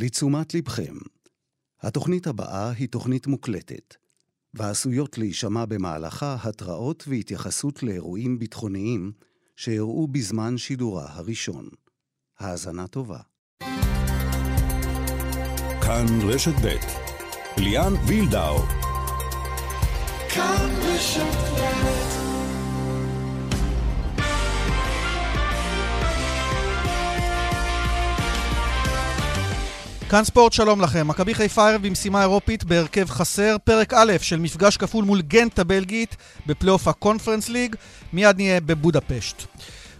לתשומת לבכם, התוכנית הבאה היא תוכנית מוקלטת, ועשויות להישמע במהלכה התראות והתייחסות לאירועים ביטחוניים שאירעו בזמן שידורה הראשון. האזנה טובה. כאן רשת ב' ליאן וילדאו. כאן רשת ב' כאן ספורט, שלום לכם. מכבי חיפה ערב במשימה אירופית בהרכב חסר, פרק א' של מפגש כפול מול גנט הבלגית בפלייאוף הקונפרנס ליג, מיד נהיה בבודפשט.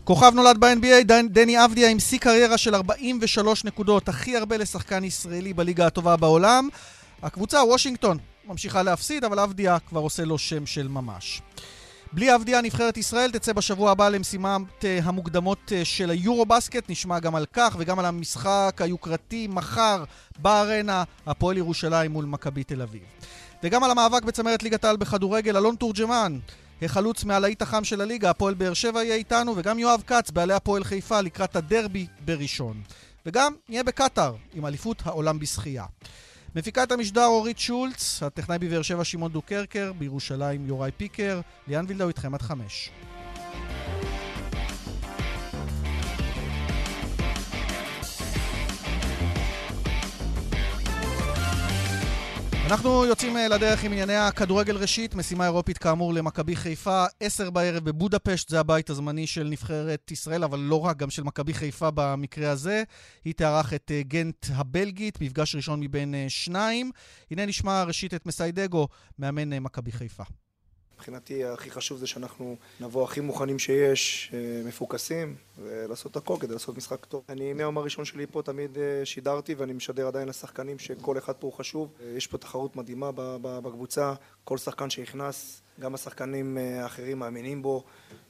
כוכב נולד ב-NBA, דני אבדיה עם שיא קריירה של 43 נקודות, הכי הרבה לשחקן ישראלי בליגה הטובה בעולם. הקבוצה, וושינגטון, ממשיכה להפסיד, אבל אבדיה כבר עושה לו שם של ממש. בלי אבדיה, נבחרת ישראל תצא בשבוע הבא למשימת אה, המוקדמות אה, של היורו-בסקט. נשמע גם על כך וגם על המשחק היוקרתי מחר בארנה, הפועל ירושלים מול מכבי תל אביב. וגם על המאבק בצמרת ליגת העל בכדורגל, אלון תורג'מן, החלוץ מהלהיט החם של הליגה, הפועל באר שבע יהיה איתנו, וגם יואב כץ, בעלי הפועל חיפה, לקראת הדרבי בראשון. וגם נהיה בקטאר, עם אליפות העולם בשחייה. מפיקה את המשדר אורית שולץ, הטכנאי בבאר שבע שמעון דוקרקר, בירושלים יוראי פיקר, ליאן וילדאו איתכם עד חמש. אנחנו יוצאים אה, לדרך עם ענייני הכדורגל ראשית, משימה אירופית כאמור למכבי חיפה, עשר בערב בבודפשט, זה הבית הזמני של נבחרת ישראל, אבל לא רק, גם של מכבי חיפה במקרה הזה. היא תארח את אה, גנט הבלגית, מפגש ראשון מבין אה, שניים. הנה נשמע ראשית את מסיידגו, מאמן מכבי חיפה. מבחינתי הכי חשוב זה שאנחנו נבוא הכי מוכנים שיש, אה, מפוקסים, ולעשות הכל כדי לעשות משחק טוב. אני מהיום הראשון שלי פה תמיד אה, שידרתי ואני משדר עדיין לשחקנים שכל אחד פה הוא חשוב. אה, יש פה תחרות מדהימה בקבוצה, כל שחקן שנכנס, גם השחקנים האחרים מאמינים בו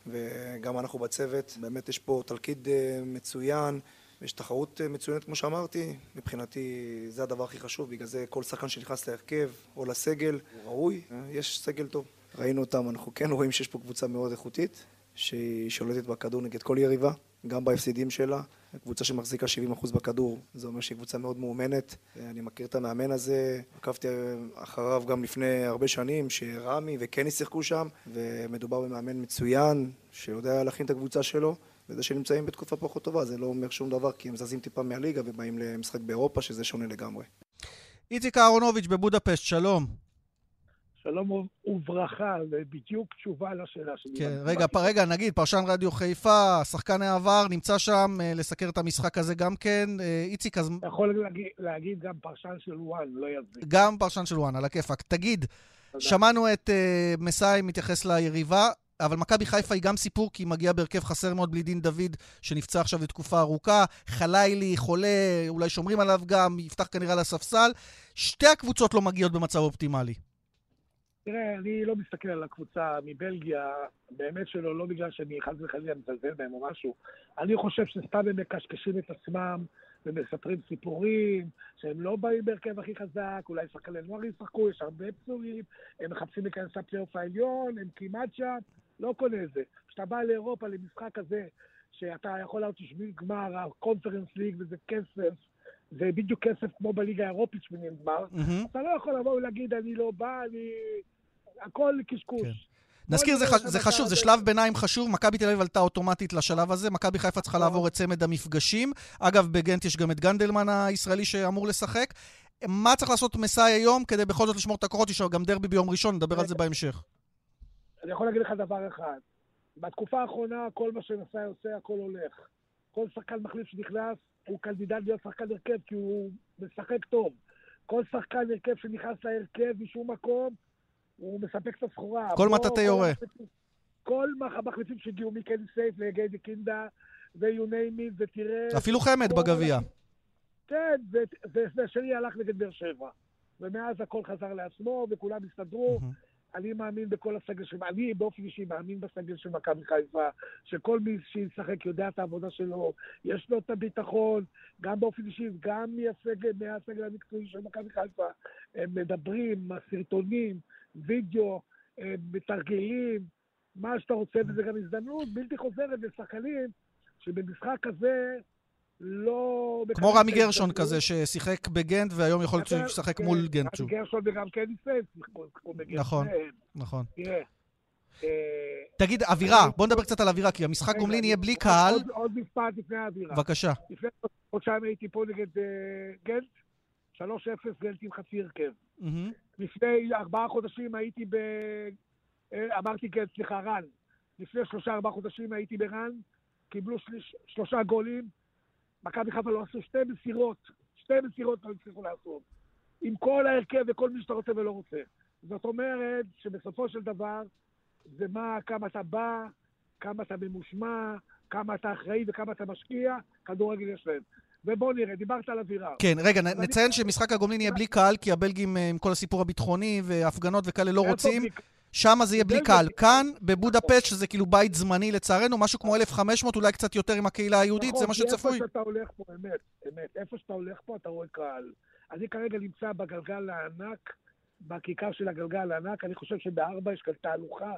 וגם אנחנו בצוות. באמת יש פה תלכיד מצוין. יש תחרות מצוינת כמו שאמרתי, מבחינתי זה הדבר הכי חשוב, בגלל זה כל שחקן שנכנס להרכב או לסגל הוא ראוי, יש סגל טוב. ראינו אותם, אנחנו כן רואים שיש פה קבוצה מאוד איכותית, שהיא שולטת בכדור נגד כל יריבה, גם בהפסידים שלה. קבוצה שמחזיקה 70% בכדור, זה אומר שהיא קבוצה מאוד מאומנת. אני מכיר את המאמן הזה, עקבתי אחריו גם לפני הרבה שנים, שרמי וקני שיחקו שם, ומדובר במאמן מצוין, שיודע להכין את הקבוצה שלו. וזה שנמצאים בתקופה פחות טובה, זה לא אומר שום דבר, כי הם זזים טיפה מהליגה ובאים למשחק באירופה, שזה שונה לגמרי. איציק אהרונוביץ' בבודפשט, שלום. שלום וברכה, ובדיוק תשובה לשאלה שלי. כן, רגע, פ, רגע, נגיד, פרשן רדיו חיפה, שחקן העבר, נמצא שם אה, לסקר את המשחק הזה גם כן. אה, איציק, אז... יכול להגיד, להגיד גם פרשן של וואן, לא יזיק. גם פרשן של וואן, על הכיפאק. תגיד, תודה. שמענו את אה, מסאי מתייחס ליריבה, אבל מכבי חיפה היא גם סיפור, כי היא מגיעה בהרכב חסר מאוד בלי דין דוד, שנפצע עכשיו לתקופה ארוכה. חלאילי, חולה, אולי שומרים עליו גם, יפתח כנראה לספסל. שתי הקבוצות לא מגיעות במצב אופטימלי. תראה, אני לא מסתכל על הקבוצה מבלגיה, באמת שלא, לא בגלל שאני חס וחלילה מזלזל בהם או משהו. אני חושב שסתם הם מקשקשים את עצמם ומספרים סיפורים, שהם לא באים בהרכב הכי חזק, אולי שחקני נוער ישחקו, יש הרבה פצועים, הם מחפשים להיכנס לפלייאוף העליון, הם כמעט שם, לא קונה את זה. כשאתה בא לאירופה למשחק כזה, שאתה יכול לעלות לשביל גמר, הקונפרנס ליג וזה כסף, זה בדיוק כסף כמו בליגה האירופית שמיני גמר, mm-hmm. אתה לא יכול לבוא ולהגיד, אני לא בא, אני... הכל קשקוש. כן. נזכיר, זה, ח... זה חשוב, זה שלב ביניים חשוב. מכבי תל אביב עלתה אוטומטית לשלב הזה. מכבי חיפה צריכה נכון. לעבור את צמד המפגשים. אגב, בגנט יש גם את גנדלמן הישראלי שאמור לשחק. מה צריך לעשות מסאי היום כדי בכל זאת לשמור את הכוחות? יש גם דרבי ביום ראשון, נדבר על זה בהמשך. אני יכול להגיד לך דבר אחד. בתקופה האחרונה, כל מה שמסאי עושה, הכל הולך. כל שחקן מחליף שנכנס, הוא קנדידט להיות שחקן הרכב, כי הוא משחק טוב. כל שחקן הרכב שנכנס להרכב משום מקום, הוא מספק את הסחורה. כל מטאטא יורה. כל המחליפים שהגיעו מקני סייף לגדי קינדה ו-you name it, ותראה... אפילו חמד בגביע. כן, והשני הלך נגד באר שבע. ומאז הכל חזר לעצמו, וכולם הסתדרו. אני מאמין בכל הסגל של... אני באופן אישי מאמין בסגל של מכבי חיפה, שכל מי שישחק יודע את העבודה שלו, יש לו את הביטחון, גם באופן אישי, גם מהסגל, מהסגל המקצועי של מכבי חיפה. הם מדברים, הסרטונים, וידאו, אה, מתרגלים, מה שאתה רוצה, וזה גם הזדמנות בלתי חוזרת לשחקנים שבמשחק כזה לא... כמו רמי גרשון. כזה, ששיחק בגנט, והיום יכול להיות שהוא ישחק כן, מול גנט רמי שוב. גרשון וגם קני סנס שיחקו בגרשון. נכון. כן, נכון. אה, תגיד, אווירה, בוא נדבר קצת על אווירה, כי המשחק גומלין יהיה בלי קהל. עוד- עוד משפט לפני האווירה. בבקשה. לפני חודשיים הייתי פה נגד אה, גנט, 3-0 גנט עם חצי הרכב. לפני ארבעה חודשים הייתי ב... אה, אמרתי גנט, סליחה, רן. לפני שלושה ארבעה חודשים הייתי ברן, קיבלו שליש, שלושה גולים, מכבי חיפה לא עשו שתי מסירות, שתי מסירות לא הצליחו לעשות. עם כל ההרכב וכל מי שאתה רוצה ולא רוצה. זאת אומרת שבסופו של דבר, זה מה, כמה אתה בא, כמה אתה ממושמע, כמה אתה אחראי וכמה אתה משקיע, כדורגל יש להם. ובוא נראה, דיברת על אווירה. כן, רגע, נ- אני- נציין שמשחק הגומלין יהיה בלי קהל, כי הבלגים אה, עם כל הסיפור הביטחוני והפגנות וכאלה לא רוצים. שם זה יהיה בלי. קהל. כאן, בבודפשט, שזה כאילו בית זמני לצערנו, משהו כמו 1,500, אולי קצת יותר עם הקהילה היהודית, זה נכון, מה שצפוי. איפה שאתה הולך פה, אמת, אמת. איפה שאתה הולך פה, אתה רואה קהל. אני כרגע נמצא בגלגל הענק, בכיכר של הגלגל הענק. אני חושב שבארבע יש כאן תהלוכה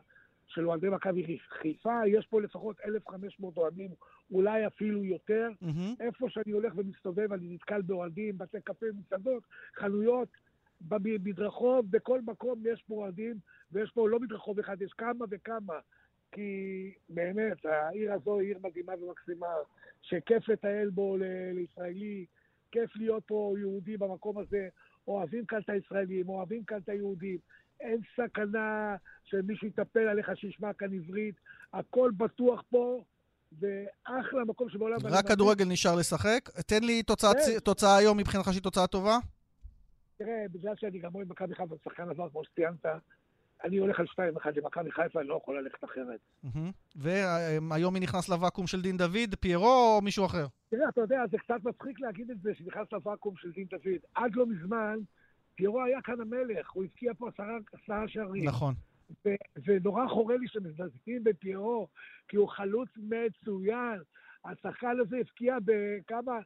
של אוהדי מכבי חיפה. יש פה לפחות 1,500 אוהדים, אולי אפילו יותר. מהמם. איפה שאני הולך ומסתובב, אני נתקל באוהדים, בתי קפה, מסעדות, חנויות, במדרחוב, בכל מקום יש פה אוהדים, ויש פה לא מדרחוב אחד, יש כמה וכמה. כי באמת, העיר הזו היא עיר מדהימה ומקסימה, שכיף לטייל בו ל- לישראלי, כיף להיות פה יהודי במקום הזה, אוהבים כאן את הישראלים, אוהבים כאן את היהודים. אין סכנה שמישהו יטפל עליך שישמע כאן עברית, הכל בטוח פה, ואחלה מקום שבעולם... רק כדורגל נשאר לשחק. תן לי תוצאה כן. תוצאה היום מבחינתך שהיא תוצאה טובה. תראה, בגלל שאני גם אוהד מכבי חיפה, שחקן עבר, כמו שציינת, אני הולך על 2-1 למכבי חיפה, אני לא יכול ללכת אחרת. והיום מי נכנס לוואקום של דין דוד? פיירו או מישהו אחר? תראה, אתה יודע, זה קצת מצחיק להגיד את זה, שנכנס לוואקום של דין דוד. עד לא מזמן, פיירו היה כאן המלך, הוא הבקיע פה עשרה, שערים. נכון. ונורא חורה לי שמזלזלים בפיירו, כי הוא חלוץ מצוין. השחקן הזה הבקיע בכמה,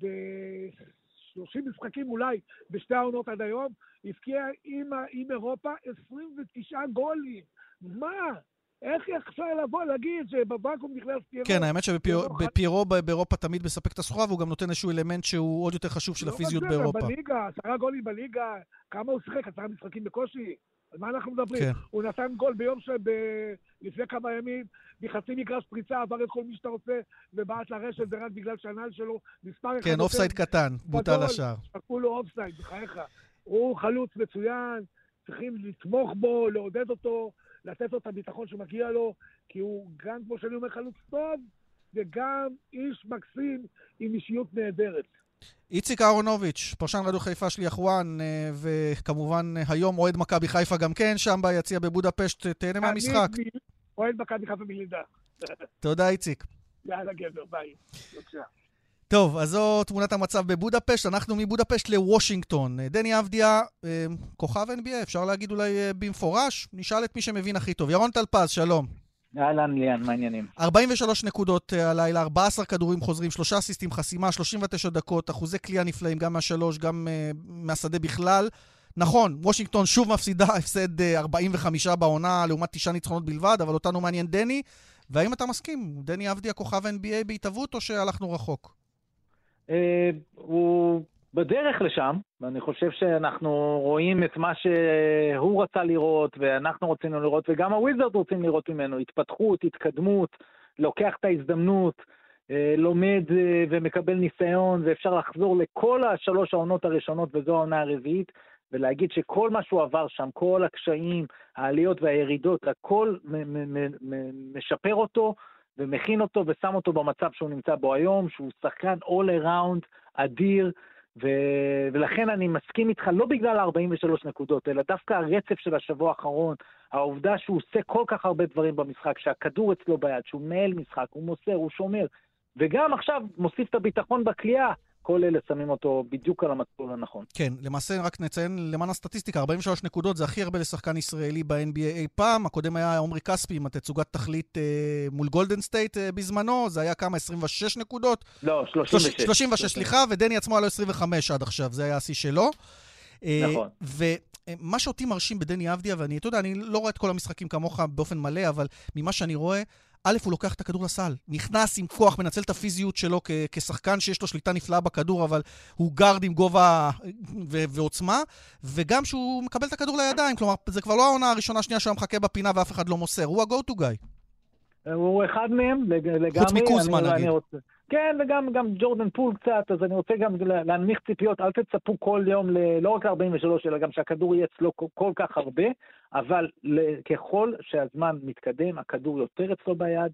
ב-30 משחקים אולי, בשתי העונות עד היום, הבקיע עם, עם אירופה 29 גולים. מה? איך אפשר לבוא להגיד שבוואקום נכנס פיירו? כן, האמת פיירו שבפיירו באירופה תמיד מספק את הסחורה, והוא גם נותן איזשהו אלמנט שהוא עוד יותר חשוב של לא רק הפיזיות זה, באירופה. בליגה, עשרה גולים בליגה, כמה הוא שיחק? עשרה משחקים בקושי? על מה אנחנו מדברים? כן. הוא נתן גול ביום שב... לפני כמה ימים, מחצי מגרש פריצה, עבר את כל מי שאתה רוצה, ובעט לרשת, ורק בגלל שהנעל שלו מספר אחד... כן, אופסייד קטן, בוטל. השער. שקעו לו אופסייד, בחייך. הוא חלוץ מצוין, צריכים לתמוך בו, לעודד אותו, לתת לו את הביטחון שמגיע לו, כי הוא גם, כמו שאני אומר, חלוץ טוב, וגם איש מקסים עם אישיות נהדרת. איציק אהרונוביץ', פרשן רדיו חיפה שליח וואן, אה, וכמובן אה, היום אוהד מכבי חיפה גם כן, שם ביציע בבודפשט, תהנה מהמשחק. אני אוהד מכבי חיפה מלידה. תודה, איציק. יאללה גבר, ביי. בבקשה. טוב, אז זו תמונת המצב בבודפשט. אנחנו מבודפשט לוושינגטון. אה, דני אבדיה, אה, כוכב NBA, אפשר להגיד אולי אה, במפורש? נשאל את מי שמבין הכי טוב. ירון טלפז, שלום. אהלן ליאן, מה העניינים? 43 נקודות הלילה, 14 כדורים חוזרים, שלושה אסיסטים, חסימה, 39 דקות, אחוזי קליעה נפלאים, גם מהשלוש, גם מהשדה בכלל. נכון, וושינגטון שוב מפסידה, הפסד אה, 45 בעונה, לעומת תשעה ניצחונות בלבד, אבל אותנו מעניין דני. והאם אתה מסכים, דני אבדיה כוכב NBA בהתהוות, או שהלכנו רחוק? אה, הוא בדרך לשם, ואני חושב שאנחנו רואים את מה שהוא רצה לראות, ואנחנו רצינו לראות, וגם הוויזרד רוצים לראות ממנו, התפתחות, התקדמות, לוקח את ההזדמנות, אה, לומד אה, ומקבל ניסיון, ואפשר לחזור לכל השלוש העונות הראשונות, וזו העונה הרביעית, ולהגיד שכל מה שהוא עבר שם, כל הקשיים, העליות והירידות, הכל משפר אותו, ומכין אותו ושם אותו במצב שהוא נמצא בו היום, שהוא שחקן all around אדיר, ו- ולכן אני מסכים איתך, לא בגלל ה-43 נקודות, אלא דווקא הרצף של השבוע האחרון, העובדה שהוא עושה כל כך הרבה דברים במשחק, שהכדור אצלו ביד, שהוא מנהל משחק, הוא מוסר, הוא שומר, וגם עכשיו מוסיף את הביטחון בקליעה, כל אלה שמים אותו בדיוק על המסלול הנכון. כן, למעשה רק נציין למען הסטטיסטיקה, 43 נקודות זה הכי הרבה לשחקן ישראלי ב-NBA אי פעם. הקודם היה עמרי כספי עם התצוגת תכלית אה, מול גולדן סטייט אה, בזמנו, זה היה כמה? 26 נקודות? לא, 36. 36, סליחה, ודני עצמו היה לו 25 עד עכשיו, זה היה השיא שלו. אה, נכון. ומה שאותי מרשים בדני אבדיה, ואני, אתה יודע, אני לא רואה את כל המשחקים כמוך באופן מלא, אבל ממה שאני רואה, א', הוא לוקח את הכדור לסל, נכנס עם כוח, מנצל את הפיזיות שלו כ- כשחקן שיש לו שליטה נפלאה בכדור, אבל הוא גארד עם גובה ו- ועוצמה, וגם שהוא מקבל את הכדור לידיים, כלומר, זה כבר לא העונה הראשונה, שנייה שהוא מחכה בפינה ואף אחד לא מוסר, הוא ה-go to guy. הוא אחד מהם, לג- לגמרי. חוץ מקוזמה, אני- נגיד. אני רוצה- כן, וגם גם ג'ורדן פול קצת, אז אני רוצה גם לה- להנמיך ציפיות, אל תצפו כל יום, ל- לא רק ל-43, אלא גם שהכדור יהיה אצלו כל- כל כך הרבה, אבל ככל שהזמן מתקדם, הכדור יותר אצלו ביד,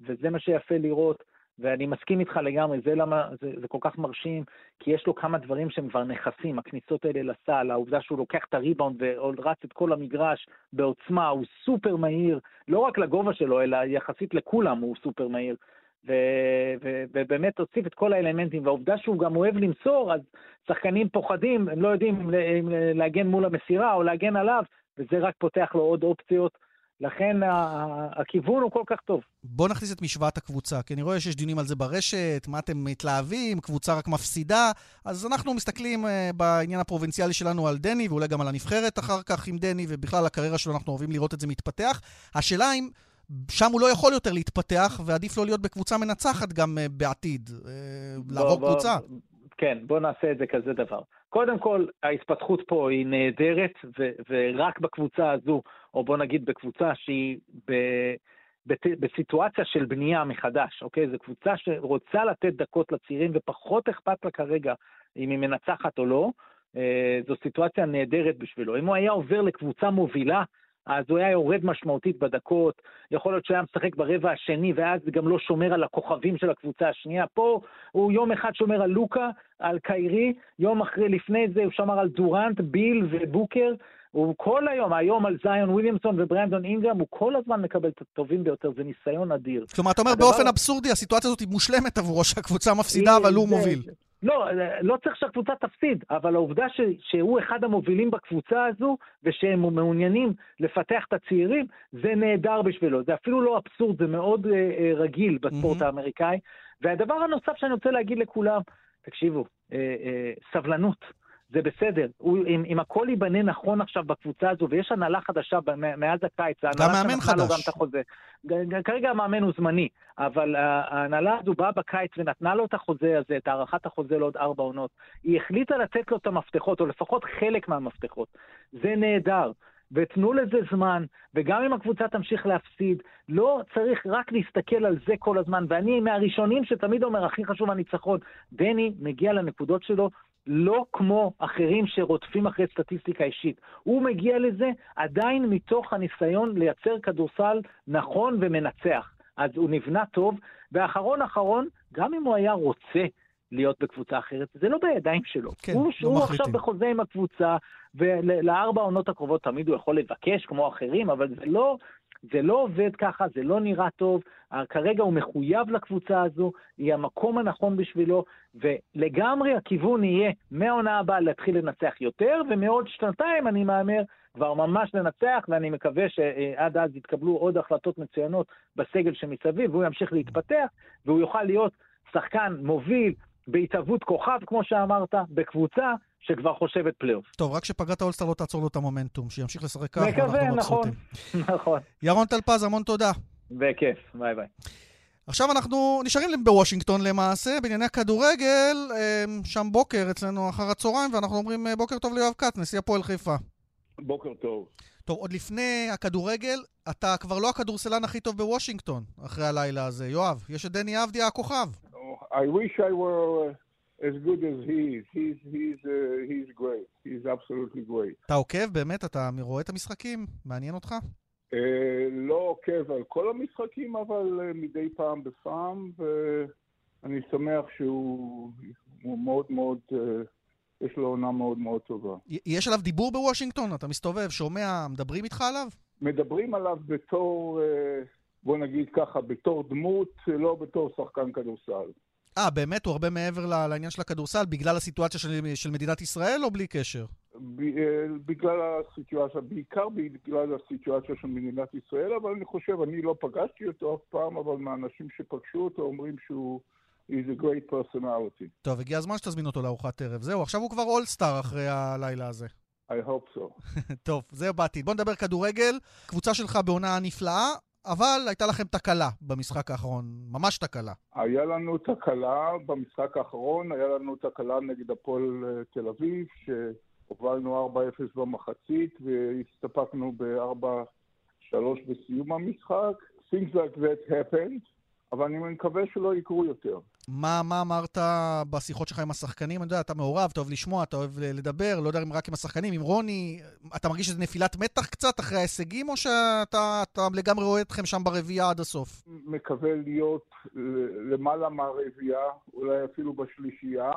וזה מה שיפה לראות. ואני מסכים איתך לגמרי, זה למה זה, זה כל כך מרשים, כי יש לו כמה דברים שהם כבר נכסים, הכניסות האלה לסל, העובדה שהוא לוקח את הריבאונד ורץ את כל המגרש בעוצמה, הוא סופר מהיר, לא רק לגובה שלו, אלא יחסית לכולם הוא סופר מהיר. ו- ו- ובאמת הוסיף את כל האלמנטים, והעובדה שהוא גם אוהב למסור, אז שחקנים פוחדים, הם לא יודעים אם להגן מול המסירה או להגן עליו, וזה רק פותח לו עוד אופציות. לכן הכיוון הוא כל כך טוב. בואו נכניס את משוואת הקבוצה, כי אני רואה שיש דיונים על זה ברשת, מה אתם מתלהבים, קבוצה רק מפסידה, אז אנחנו מסתכלים uh, בעניין הפרובינציאלי שלנו על דני, ואולי גם על הנבחרת אחר כך עם דני, ובכלל הקריירה שלו, אנחנו אוהבים לראות את זה מתפתח. השאלה אם שם הוא לא יכול יותר להתפתח, ועדיף לו להיות בקבוצה מנצחת גם uh, בעתיד, uh, לעבור בוא- קבוצה. כן, בוא נעשה את זה כזה דבר. קודם כל, ההתפתחות פה היא נהדרת, ו- ורק בקבוצה הזו, או בוא נגיד בקבוצה שהיא ב- בת- בסיטואציה של בנייה מחדש, אוקיי? זו קבוצה שרוצה לתת דקות לצעירים ופחות אכפת לה כרגע אם היא מנצחת או לא. אה, זו סיטואציה נהדרת בשבילו. אם הוא היה עובר לקבוצה מובילה, אז הוא היה יורד משמעותית בדקות, יכול להיות שהוא היה משחק ברבע השני, ואז גם לא שומר על הכוכבים של הקבוצה השנייה. פה הוא יום אחד שומר על לוקה, על קיירי, יום אחרי, לפני זה הוא שמר על דורנט, ביל ובוקר. הוא כל היום, היום על זיון וויליאמסון וברנדון אינגרם, הוא כל הזמן מקבל את הטובים ביותר, זה ניסיון אדיר. כלומר, אתה אומר הדבר- באופן אבסורדי, הסיטואציה הזאת היא מושלמת עבורו, שהקבוצה מפסידה, אבל הוא מוביל. לא, לא צריך שהקבוצה תפסיד, אבל העובדה ש, שהוא אחד המובילים בקבוצה הזו, ושהם מעוניינים לפתח את הצעירים, זה נהדר בשבילו. זה אפילו לא אבסורד, זה מאוד אה, אה, רגיל בספורט מהמם. האמריקאי. והדבר הנוסף שאני רוצה להגיד לכולם, תקשיבו, אה, אה, סבלנות. זה בסדר, הוא, אם, אם הכל ייבנה נכון עכשיו בקבוצה הזו, ויש הנהלה חדשה מאז הקיץ, ההנהלה מאמן שנתנה לו חדש. גם את החוזה. כרגע המאמן הוא זמני, אבל ההנהלה הזו באה בקיץ ונתנה לו את החוזה הזה, את הארכת החוזה לעוד ארבע עונות. היא החליטה לתת לו את המפתחות, או לפחות חלק מהמפתחות. זה נהדר. ותנו לזה זמן, וגם אם הקבוצה תמשיך להפסיד, לא צריך רק להסתכל על זה כל הזמן. ואני מהראשונים שתמיד אומר, הכי חשוב הניצחון. דני מגיע לנקודות שלו לא כמו אחרים שרודפים אחרי סטטיסטיקה אישית. הוא מגיע לזה עדיין מתוך הניסיון לייצר כדורסל נכון ומנצח. אז הוא נבנה טוב, ואחרון אחרון, גם אם הוא היה רוצה להיות בקבוצה אחרת, זה לא בידיים שלו. כן, הוא, לא הוא מחליטים. עכשיו בחוזה עם הקבוצה, ולארבע העונות הקרובות תמיד הוא יכול לבקש כמו אחרים, אבל זה לא, זה לא עובד ככה, זה לא נראה טוב. כרגע הוא מחויב לקבוצה הזו, היא המקום הנכון בשבילו, ולגמרי הכיוון יהיה מהעונה הבאה להתחיל לנצח יותר, ומעוד שנתיים, אני מהמר, כבר ממש לנצח, ואני מקווה שעד אז יתקבלו עוד החלטות מצוינות בסגל שמסביב, והוא ימשיך להתפתח, והוא יוכל להיות שחקן מוביל בהתהוות כוכב, כמו שאמרת, בקבוצה שכבר חושבת פלייאוף. טוב, רק שפגרת ה All-Star לא תעצור לו את המומנטום, שימשיך לשחק ככה, מקווה, ואנחנו נכון, מבסוטים. נכון. ירון טלפז, המון תודה. בכיף, ביי ביי. עכשיו אנחנו נשארים בוושינגטון למעשה, בענייני הכדורגל, אמ, שם בוקר אצלנו אחר הצהריים, ואנחנו אומרים אה, בוקר טוב ליואב כץ, נשיא הפועל חיפה. בוקר טוב. טוב, עוד לפני הכדורגל, אתה כבר לא הכדורסלן הכי טוב בוושינגטון, אחרי הלילה הזה. יואב, יש את דני אבדיה הכוכב. I wish I were uh, as good as he is. He's, he's, uh, he's great. He's absolutely great. אתה עוקב באמת? אתה רואה את המשחקים? מעניין אותך? Uh, לא עוקב על כל המשחקים, אבל uh, מדי פעם בפעם, ואני שמח שהוא הוא מאוד מאוד, uh, יש לו עונה מאוד מאוד טובה. יש עליו דיבור בוושינגטון? אתה מסתובב, שומע, מדברים איתך עליו? מדברים עליו בתור, uh, בוא נגיד ככה, בתור דמות, לא בתור שחקן כדורסל. אה, באמת? הוא הרבה מעבר לעניין של הכדורסל, בגלל הסיטואציה של, של מדינת ישראל, או בלי קשר? ב- אה, בגלל הסיטואציה, בעיקר בגלל הסיטואציה של מדינת ישראל, אבל אני חושב, אני לא פגשתי אותו אף פעם, אבל מהאנשים שפגשו אותו אומרים שהוא he's a great personality. טוב, הגיע הזמן שתזמין אותו לארוחת ערב. זהו, עכשיו הוא כבר אולסטאר אחרי הלילה הזה. I hope so. טוב, זהו בעתיד. בוא נדבר כדורגל. קבוצה שלך בעונה נפלאה. אבל הייתה לכם תקלה במשחק האחרון, ממש תקלה. היה לנו תקלה במשחק האחרון, היה לנו תקלה נגד הפועל אה, תל אביב, שהובלנו 4-0 במחצית והסתפקנו ב-4-3 בסיום המשחק. Things like that happened. אבל אני מקווה שלא יקרו יותר. מה, מה אמרת בשיחות שלך עם השחקנים? אני יודע, אתה מעורב, אתה אוהב לשמוע, אתה אוהב לדבר, לא יודע אם רק עם השחקנים, עם רוני. אתה מרגיש שזה נפילת מתח קצת אחרי ההישגים, או שאתה לגמרי רואה אתכם שם ברביעייה עד הסוף? מקווה להיות למעלה מהרביעייה, אולי אפילו בשלישייה.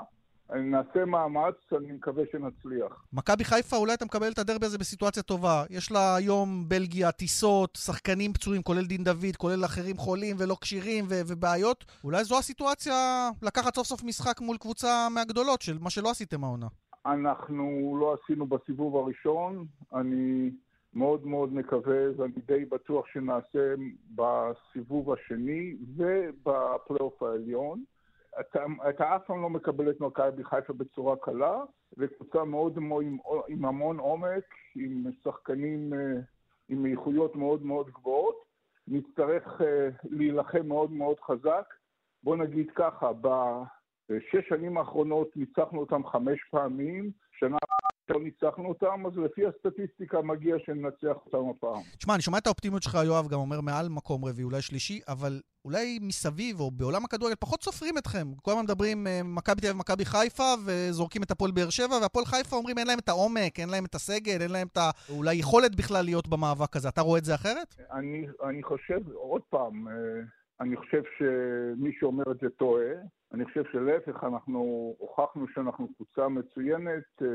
נעשה מאמץ, אני מקווה שנצליח. מכבי חיפה, אולי אתה מקבל את הדרבי הזה בסיטואציה טובה. יש לה היום בלגיה, טיסות, שחקנים פצועים, כולל דין דוד, כולל אחרים חולים ולא כשירים ו- ובעיות. אולי זו הסיטואציה לקחת סוף סוף משחק מול קבוצה מהגדולות של מה שלא עשיתם העונה. אנחנו לא עשינו בסיבוב הראשון. אני מאוד מאוד מקווה, ואני די בטוח שנעשה בסיבוב השני ובפלייאוף העליון. אתה, אתה אף פעם לא מקבל את מכבי חיפה בצורה קלה, זו קבוצה מאוד מאוד עם, עם המון עומק, עם שחקנים אה, עם איכויות מאוד מאוד גבוהות. נצטרך אה, להילחם מאוד מאוד חזק. בוא נגיד ככה, בשש שנים האחרונות ניצחנו אותם חמש פעמים, שנה לא ניצחנו אותם, אז לפי הסטטיסטיקה מגיע שננצח אותם הפעם. תשמע, אני שומע את האופטימיות שלך, יואב, גם אומר מעל מקום רביעי, אולי שלישי, אבל אולי מסביב, או בעולם הכדורגל, פחות סופרים אתכם. כל הזמן מדברים אה, מכבי תל אביב ומכבי חיפה, וזורקים את הפועל באר שבע, והפועל חיפה אומרים אין להם את העומק, אין להם את הסגל, אין להם את ה... אולי יכולת בכלל להיות במאבק הזה. אתה רואה את זה אחרת? אני, אני חושב, עוד פעם, אה, אני חושב שמי שאומר את זה טועה. אני חושב שלהפך, אנחנו הוכחנו שאנחנו קבוצה מצוינת. אה,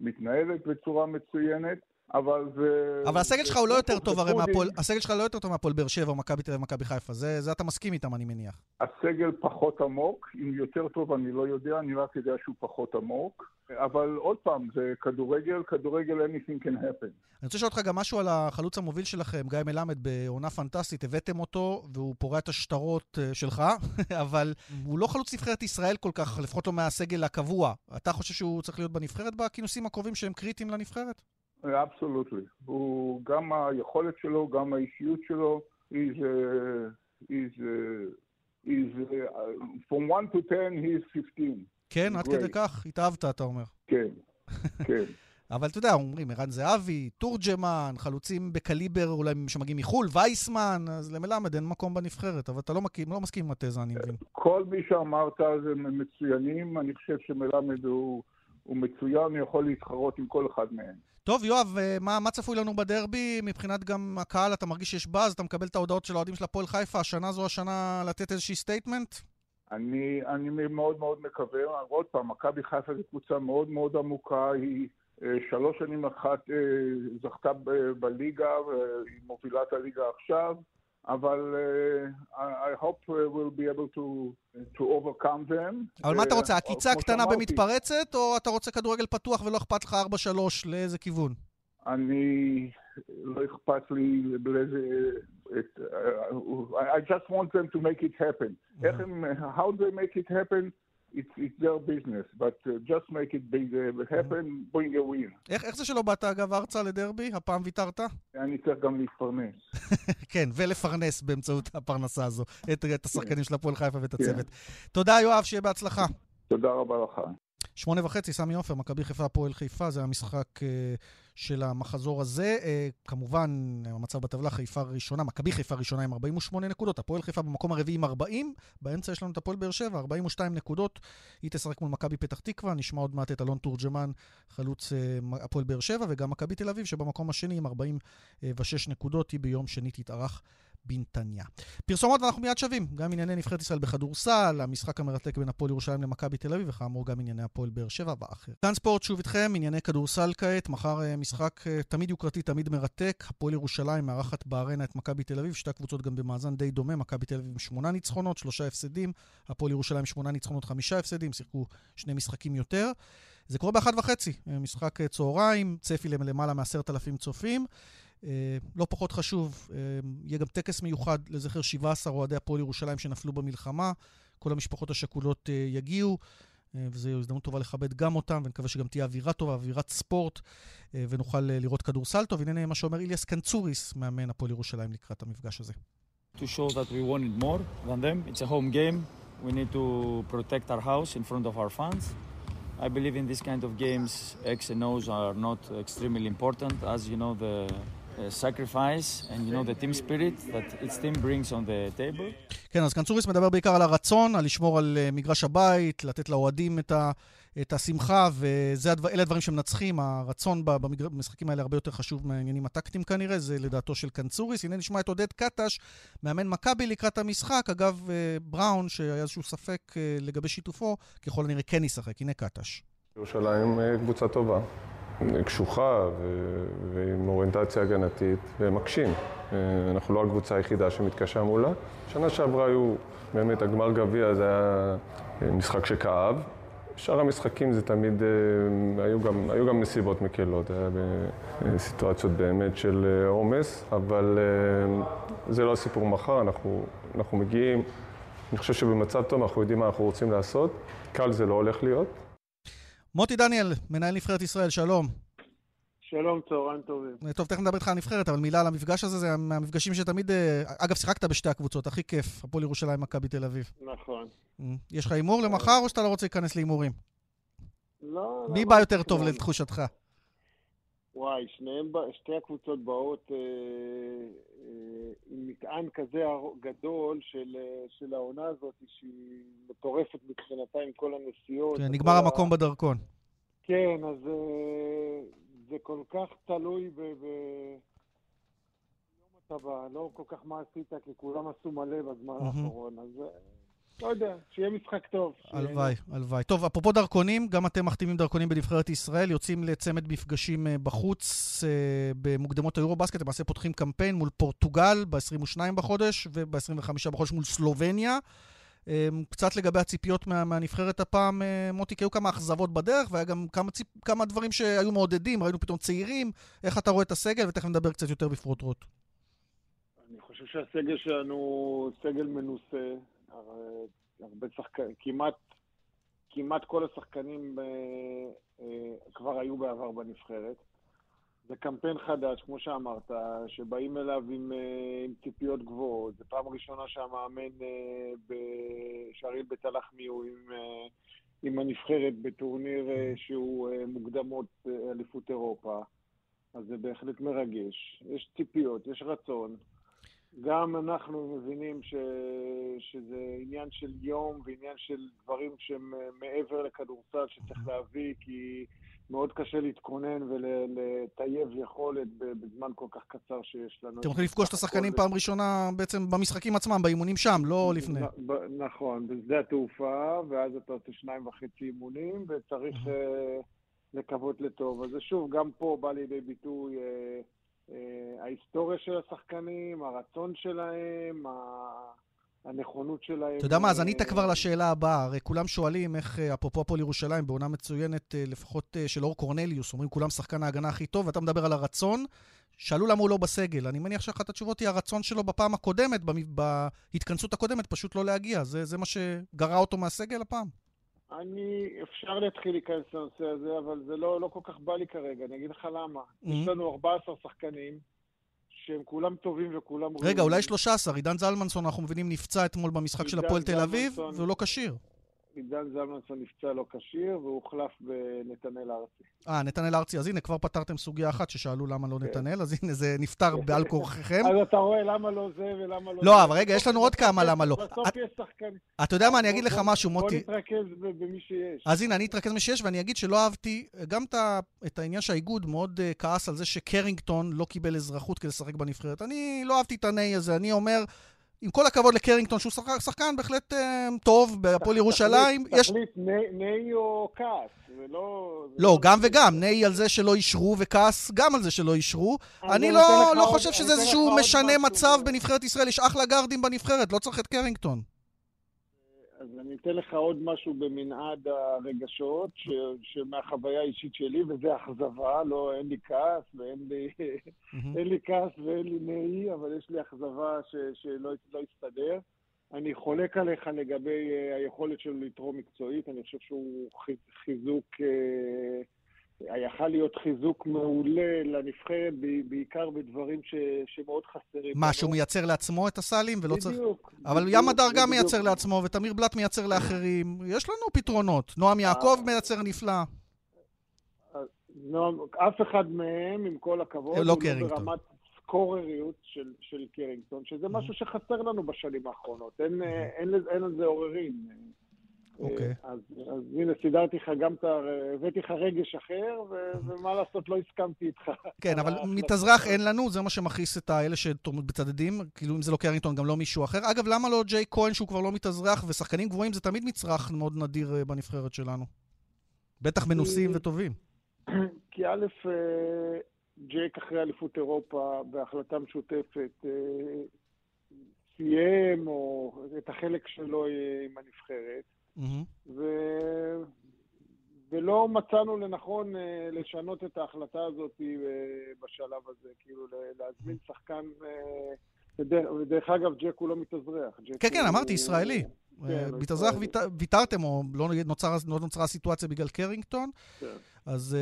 מתנהלת בצורה מצוינת, אבל זה... אבל הסגל שלך הוא לא יותר טוב הרי מהפועל, הסגל שלך לא יותר טוב מהפועל באר שבע או מכבי תל אביב ומכבי חיפה, זה, זה אתה מסכים איתם אני מניח. הסגל פחות עמוק, אם יותר טוב אני לא יודע, אני רק יודע שהוא פחות עמוק. אבל עוד פעם, זה כדורגל, כדורגל anything can happen. אני רוצה לשאול אותך גם משהו על החלוץ המוביל שלכם, גיא מלמד, בעונה פנטסטית. הבאתם אותו, והוא פורע את השטרות אה, שלך, אבל הוא לא חלוץ נבחרת ישראל כל כך, לפחות לא מהסגל הקבוע. אתה חושב שהוא צריך להיות בנבחרת בכינוסים הקרובים שהם קריטיים לנבחרת? אבסולוטלי. הוא, גם היכולת שלו, גם האישיות שלו, he's, uh, he's, uh, he's, uh, from 1 to 10, he's 15. כן, עד כדי כך התאהבת, אתה אומר. כן, כן. אבל אתה יודע, אומרים ערן זהבי, תורג'מן, חלוצים בקליבר אולי שמגיעים מחו"ל, וייסמן, אז למלמד אין מקום בנבחרת, אבל אתה לא, מקים, לא מסכים עם התזה, אני מבין. כל מי שאמרת זה מצוינים, אני חושב שמלמד הוא, הוא מצוין, הוא יכול להתחרות עם כל אחד מהם. טוב, יואב, אה, מה, מה צפוי לנו בדרבי? מבחינת גם הקהל, אתה מרגיש שיש באז, אתה מקבל את ההודעות של האוהדים של הפועל חיפה, השנה זו השנה לתת איזושהי statement? אני, אני מאוד מאוד מקווה, עוד פעם, מכבי חיפה זו קבוצה מאוד מאוד עמוקה, היא אה, שלוש שנים אחת אה, זכתה בליגה, והיא מובילה את הליגה עכשיו, אבל uh, I hope we'll be able to, to overcome them. אבל מה אתה רוצה, עקיצה קטנה במתפרצת, או אתה רוצה כדורגל פתוח ולא אכפת לך 4-3 לאיזה כיוון? אני, לא אכפת לי לאיזה... I just want them to make it happen. איך הם, how they make it happen? It's, it's their business, but uh, just make it big, uh, happen, bring a win. איך, איך זה שלא באת, אגב, ארצה לדרבי? הפעם ויתרת? אני צריך גם להתפרנס. כן, ולפרנס באמצעות הפרנסה הזו את, את השחקנים של הפועל חיפה ואת הצוות. תודה, יואב, שיהיה בהצלחה. תודה רבה לך. שמונה וחצי, סמי עופר, מכבי חיפה, הפועל חיפה, זה המשחק uh, של המחזור הזה. Uh, כמובן, המצב בטבלה, חיפה ראשונה, מכבי חיפה ראשונה עם 48 נקודות, הפועל חיפה במקום הרביעי עם 40, באמצע יש לנו את הפועל באר שבע, 42 נקודות. היא תשחק מול מכבי פתח תקווה, נשמע עוד מעט את אלון תורג'מן, חלוץ uh, הפועל באר שבע, וגם מכבי תל אביב, שבמקום השני עם 46 נקודות, היא ביום שני תתארח בנתניה. פרסומות ואנחנו מיד שווים, גם ענייני נבחרת ישראל בכדורסל, המשחק המרתק בין הפועל ירושלים למכבי תל אביב, וכאמור גם ענייני הפועל באר שבע ואחר. כאן ספורט שוב איתכם, ענייני כדורסל כעת, מחר אה, משחק אה, תמיד יוקרתי, תמיד מרתק. הפועל ירושלים מארחת בארנה את מכבי תל אביב, שתי הקבוצות גם במאזן די דומה, מכבי תל אביב עם שמונה ניצחונות, שלושה הפסדים, הפועל ירושלים שמונה ניצחונות, חמישה הפסדים, שיחקו שני משחקים יותר. זה קורה באחת וחצי, אה, משחק צהריים, צפי למעלה מעשרת אלפים צופים. אה, לא פחות חשוב, אה, יהיה גם טקס מיוחד לזכר 17 אוהדי הפועל ירושלים שנפלו במלחמה. כל המשפחות השכולות אה, יגיעו. וזו הזדמנות טובה לכבד גם אותם, ונקווה שגם תהיה אווירה טובה, אווירת ספורט, ונוכל לראות כדורסל טוב. הנה מה שאומר איליאס קנצוריס, מאמן הפועל ירושלים לקראת המפגש הזה. To show that we wanted more than them. It's a home game. We need to protect our house in front of our fans. I believe in this kind of games, X and O's are not extremely important. As you know, the sacrifice and you know the team spirit that each team brings on the table. כן, אז קנצוריס מדבר בעיקר על הרצון, על לשמור על מגרש הבית, לתת לאוהדים את, ה, את השמחה, ואלה הדברים שמנצחים. הרצון במשחקים האלה הרבה יותר חשוב מהעניינים הטקטיים כנראה, זה לדעתו של קנצוריס. הנה נשמע את עודד קטש, מאמן מכבי לקראת המשחק. אגב, בראון, שהיה איזשהו ספק לגבי שיתופו, ככל הנראה כן ישחק. הנה קטש. ירושלים קבוצה טובה. קשוחה ועם אוריינטציה הגנתית, והם מקשים. אנחנו לא הקבוצה היחידה שמתקשה מולה. שנה שעברה היו, באמת, הגמר גביע זה היה משחק שכאב. שאר המשחקים זה תמיד, היו גם, היו גם נסיבות מקלות, היה בסיטואציות באמת של עומס, אבל זה לא הסיפור מחר, אנחנו, אנחנו מגיעים, אני חושב שבמצב טוב אנחנו יודעים מה אנחנו רוצים לעשות, קל זה לא הולך להיות. מוטי דניאל, מנהל נבחרת ישראל, שלום. שלום, צהריים טובים. טוב, תכף נדבר איתך על הנבחרת, אבל מילה על המפגש הזה, זה מהמפגשים שתמיד... אגב, שיחקת בשתי הקבוצות, הכי כיף, הפועל ירושלים, מכבי תל אביב. נכון. יש לך הימור למחר, או שאתה לא רוצה להיכנס להימורים? לא, מי בא יותר טוב לתחושתך? וואי, שניהם, שתי הקבוצות באות אה, אה, עם מטען כזה גדול של, של העונה הזאת, שהיא מטורפת מבחינתה עם כל הנסיעות. כן, נגמר המקום ה... בדרכון. כן, אז אה, זה כל כך תלוי ב... ב... אתה בא, לא כל כך מה עשית, כי כולם עשו מלא בזמן האחרון, אז... לא יודע, שיהיה משחק טוב. הלוואי, הלוואי. טוב, אפרופו דרכונים, גם אתם מחתימים דרכונים בנבחרת ישראל, יוצאים לצמד מפגשים בחוץ במוקדמות היורו-בסקט, למעשה פותחים קמפיין מול פורטוגל ב-22 בחודש וב-25 בחודש מול סלובניה. קצת לגבי הציפיות מה, מהנבחרת הפעם, מוטי, כי היו כמה אכזבות בדרך, והיה גם כמה, ציפ, כמה דברים שהיו מעודדים, ראינו פתאום ציירים. איך אתה רואה את הסגל? ותכף נדבר קצת יותר בפרוטרוט. אני חושב שהסגל שלנו סגל מנוסה. הרבה שחקנים, כמעט, כמעט כל השחקנים אה, אה, כבר היו בעבר בנבחרת. זה קמפיין חדש, כמו שאמרת, שבאים אליו עם, אה, עם ציפיות גבוהות. זו פעם ראשונה שהמאמן בשעריל בית הלחמי הוא עם, עם הנבחרת בטורניר שהוא מוקדמות אליפות אירופה. אז זה בהחלט מרגש. יש ציפיות, יש רצון. גם אנחנו מבינים ש... שזה עניין של יום ועניין של דברים שהם מעבר לכדורסל שצריך להביא, כי מאוד קשה להתכונן ולטייב יכולת בזמן כל כך קצר שיש לנו. אתם הולכים לפגוש את השחקנים פעם ראשונה בעצם במשחקים עצמם, באימונים שם, לא לפני. נכון, בשדה התעופה, ואז אתה עושה שניים וחצי אימונים, וצריך לקוות לטוב. אז שוב, גם פה בא לידי ביטוי... ההיסטוריה של השחקנים, הרצון שלהם, הנכונות שלהם. אתה יודע מה, אז ענית כבר לשאלה הבאה. הרי כולם שואלים איך, אפרופו הפועל ירושלים, בעונה מצוינת, לפחות של אור קורנליוס, אומרים כולם שחקן ההגנה הכי טוב, ואתה מדבר על הרצון. שאלו למה הוא לא בסגל. אני מניח שאחת התשובות היא הרצון שלו בפעם הקודמת, בהתכנסות הקודמת, פשוט לא להגיע. זה, זה מה שגרע אותו מהסגל הפעם. אני, אפשר להתחיל להיכנס לנושא הזה, אבל זה לא, לא כל כך בא לי כרגע, אני אגיד לך למה. Mm-hmm. יש לנו 14 שחקנים שהם כולם טובים וכולם... רגע, אולי 13. עידן זלמנסון, אנחנו מבינים, נפצע אתמול במשחק של הפועל תל אביב, והוא לא כשיר. עידן זלמנסון נפצע לא כשיר, והוא הוחלף בנתנאל ארצי. אה, נתנאל ארצי. אז הנה, כבר פתרתם סוגיה אחת ששאלו למה לא נתנאל, אז הנה, זה נפתר בעל כורחכם. אז אתה רואה למה לא זה ולמה לא... לא, אבל רגע, יש לנו עוד כמה למה לא. בסוף יש שחקן. אתה יודע מה, אני אגיד לך משהו, מוטי. בוא נתרכז במי שיש. אז הנה, אני אתרכז במי שיש, ואני אגיד שלא אהבתי גם את העניין שהאיגוד מאוד כעס על זה שקרינגטון לא קיבל אזרחות כדי לשחק בנבחרת. אני לא אהבתי את הנהי הזה, אני אומר... עם כל הכבוד לקרינגטון, שהוא שחקן, שחקן בהחלט אה, טוב בהפועל ירושלים. תחליט, יש... תחליט נהי או כעס, ולא... לא, גם וגם. נהי על זה שלא אישרו, וכעס גם על זה שלא אישרו. אני לא, לא חושב שזה איזשהו משנה מצב בנבחרת ישראל. יש אחלה גארדים בנבחרת, לא צריך את קרינגטון. אז אני אתן לך עוד משהו במנעד הרגשות, ש, שמהחוויה האישית שלי, וזה אכזבה, לא, אין לי כעס, ואין לי, אין לי כעס ואין לי נהי, אבל יש לי אכזבה ש, שלא לא יסתדר. אני חולק עליך לגבי אה, היכולת שלו לתרום מקצועית, אני חושב שהוא חיזוק, אה, יכל להיות חיזוק מעולה לנבחרת, בעיקר בדברים ש, שמאוד חסרים. מה, שהוא מייצר לעצמו את הסלים ולא בדיוק, צריך... בדיוק. אבל ים הדר גם מייצר לעצמו, ותמיר בלאט מייצר לאחרים. יש לנו פתרונות. נועם יעקב מייצר נפלא. נועם, אף אחד מהם, עם כל הכבוד, לא קרינגטון. ברמת סקורריות של, של קרינגטון, שזה משהו שחסר לנו בשנים האחרונות. אין, אין, אין, אין על זה עוררין. אוקיי. אז, אז הנה, סידרתי לך גם את ה... הבאתי לך רגש אחר, ו, ומה לעשות, לא הסכמתי איתך. כן, אבל מתאזרח אין לנו, זה מה שמכעיס את האלה שבצדדים, כאילו אם זה לא קרינגטון, גם לא מישהו אחר. אגב, למה לא ג'יי כהן שהוא כבר לא מתאזרח, ושחקנים גבוהים זה תמיד מצרך מאוד נדיר אה, בנבחרת שלנו? בטח מנוסים וטובים. כי א', ג'ייק אחרי אליפות אירופה בהחלטה משותפת סיים או את החלק שלו עם הנבחרת. ו... ולא מצאנו לנכון לשנות את ההחלטה הזאת בשלב הזה, כאילו להזמין שחקן... ודרך אגב, ג'ק הוא לא מתאזרח. כן, כן, אמרתי, ישראלי. כן, מתאזרח ויתרתם, או לא נוצרה הסיטואציה בגלל קרינגטון, כן. אז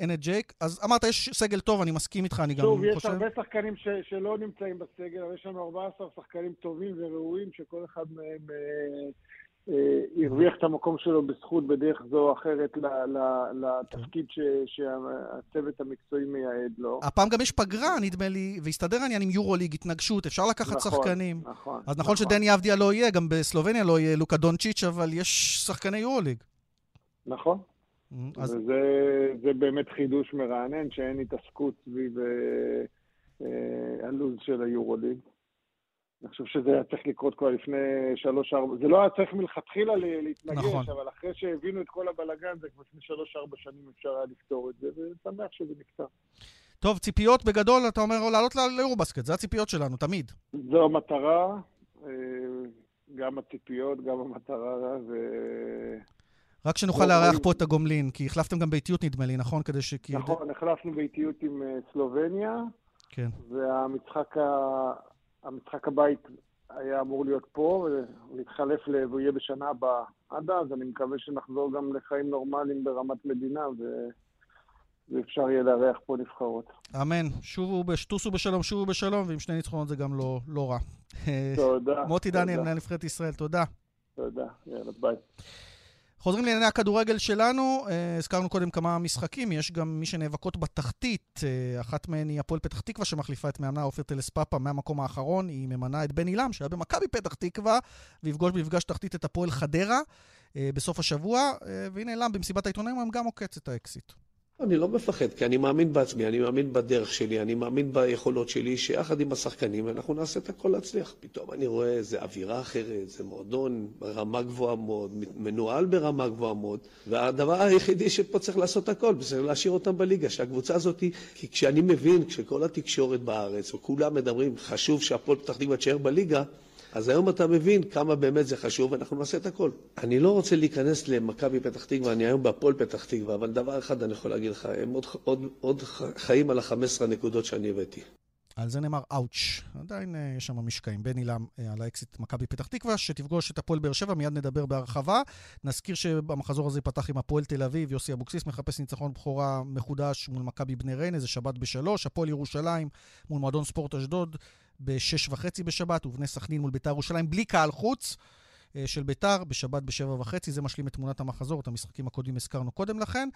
אין את ג'ייק. אז אמרת, יש סגל טוב, אני מסכים איתך, אני גם חושב... שוב. יש הרבה שחקנים ש, שלא נמצאים בסגל, אבל יש לנו 14 שחקנים טובים וראויים, שכל אחד מהם אה, אה, הרוויח את המקום שלו בזכות בדרך זו או אחרת לתפקיד ש, שהצוות המקצועי מייעד לו. הפעם גם יש פגרה, נדמה לי, והסתדר העניין עם יורו-ליג, התנגשות, אפשר לקחת נכון, שחקנים. נכון. אז נכון שדני אבדיה לא יהיה, גם בסלובניה לא יהיה לוקה דונצ'יץ', אבל יש שחקני יורו-ליג. נכון. אז וזה זה באמת חידוש מרענן, שאין התעסקות סביב אה, אה, הלו"ז של היורוליג. אני חושב שזה היה צריך לקרות כבר לפני שלוש-ארבע, זה לא היה צריך מלכתחילה להתנגש, נכון. אבל אחרי שהבינו את כל הבלגן, זה כבר לפני שלוש-ארבע שנים אפשר היה לפתור את זה, ושמח שזה נפתר. טוב, ציפיות בגדול, אתה אומר לעלות ל- ליורובסקט, זה הציפיות שלנו, תמיד. זו המטרה, אה, גם הציפיות, גם המטרה, ו... רק שנוכל לא, לארח פה את הגומלין, כי החלפתם גם באיטיות נדמה לי, נכון? כדי ש... נכון, החלפנו באיטיות עם אה, סלובניה, כן. והמשחק. המשחק הבית היה אמור להיות פה, ל... והוא יהיה בשנה הבאה. עד אז אני מקווה שנחזור גם לחיים נורמליים ברמת מדינה, ו... ואפשר יהיה לארח פה נבחרות. אמן. שובו, בש- טוסו בשלום, שובו בשלום, ועם שני ניצחונות זה גם לא, לא רע. תודה. מוטי דניאל, מנהל נבחרת ישראל, תודה. תודה, יאללה, ביי. חוזרים לענייני הכדורגל שלנו, אה, הזכרנו קודם כמה משחקים, יש גם מי שנאבקות בתחתית, אה, אחת מהן היא הפועל פתח תקווה שמחליפה את מאמנה עופר טלספאפה מהמקום האחרון, היא ממנה את בן עילם שהיה במכבי פתח תקווה, ויפגוש במפגש תחתית את הפועל חדרה אה, בסוף השבוע, והנה עילם במסיבת העיתונאים גם עוקץ את האקסיט. אני לא מפחד, כי אני מאמין בעצמי, אני מאמין בדרך שלי, אני מאמין ביכולות שלי, שיחד עם השחקנים אנחנו נעשה את הכל להצליח. פתאום אני רואה איזה אווירה אחרת, זה מועדון ברמה גבוהה מאוד, מנוהל ברמה גבוהה מאוד, והדבר היחידי שפה צריך לעשות הכל, זה להשאיר אותם בליגה, שהקבוצה הזאת, כי כשאני מבין, כשכל התקשורת בארץ, וכולם מדברים, חשוב שהפועל פתח תקווה תישאר בליגה, אז היום אתה מבין כמה באמת זה חשוב, ואנחנו נעשה את הכל. אני לא רוצה להיכנס למכבי פתח תקווה, אני היום בהפועל פתח תקווה, אבל דבר אחד אני יכול להגיד לך, הם עוד, עוד, עוד חיים על ה-15 נקודות שאני הבאתי. על זה נאמר אאוץ'. עדיין אה, יש שם משקעים. בן אה, על האקסיט מכבי פתח תקווה, שתפגוש את הפועל באר שבע, מיד נדבר בהרחבה. נזכיר שבמחזור הזה ייפתח עם הפועל תל אביב, יוסי אבוקסיס מחפש ניצחון בכורה מחודש מול מכבי בני ריינה, זה שבת בשלוש, הפועל ירושלים מול מועדון ספורט אשדוד בשש וחצי בשבת, ובני סכנין מול ביתר ירושלים, בלי קהל חוץ. אה, של ביתר, בשבת בשבע וחצי, זה משלים את תמונת המחזור, את המשחקים הקודמים הזכרנו קודם לכן.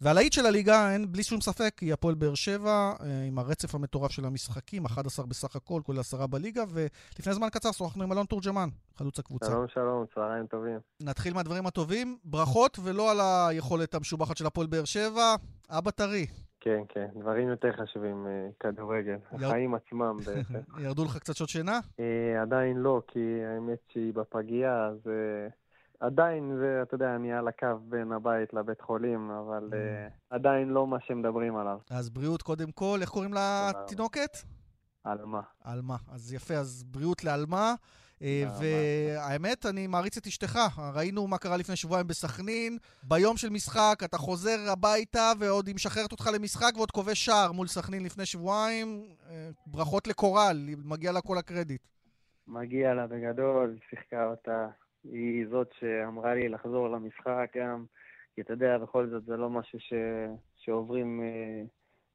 והלהיט של הליגה, אין בלי שום ספק, היא הפועל באר שבע, אה, עם הרצף המטורף של המשחקים, 11 בסך הכל, כולל עשרה בליגה, ולפני זמן קצר שוחחנו עם אלון תורג'מן, חלוץ הקבוצה. שלום, שלום, צהריים טובים. נתחיל מהדברים הטובים, ברכות, ולא על היכולת המשובחת של הפועל באר שבע, אבא טרי. כן, כן, דברים יותר חשובים, אה, כדורגל, החיים עצמם בעצם. ירדו לך קצת שעות שינה? אה, עדיין לא, כי האמת שהיא בפגייה, אז אה, עדיין זה, אתה יודע, אני על הקו בין הבית לבית חולים, אבל אה, עדיין לא מה שמדברים עליו. אז בריאות קודם כל, איך קוראים. לתינוקת? על מה? עלמה. אז יפה, אז בריאות לעלמה. אה. והאמת, אני מעריץ את אשתך. ראינו מה קרה לפני שבועיים בסכנין. ביום של משחק אתה חוזר הביתה ועוד היא משחררת אותך למשחק ועוד כובש שער מול סכנין לפני שבועיים. אה, ברכות לקורל, מגיע לה כל הקרדיט. מגיע לה בגדול, שיחקה אותה. היא זאת שאמרה לי לחזור למשחק גם, כי אתה יודע, בכל זאת זה לא משהו ש... שעוברים אה,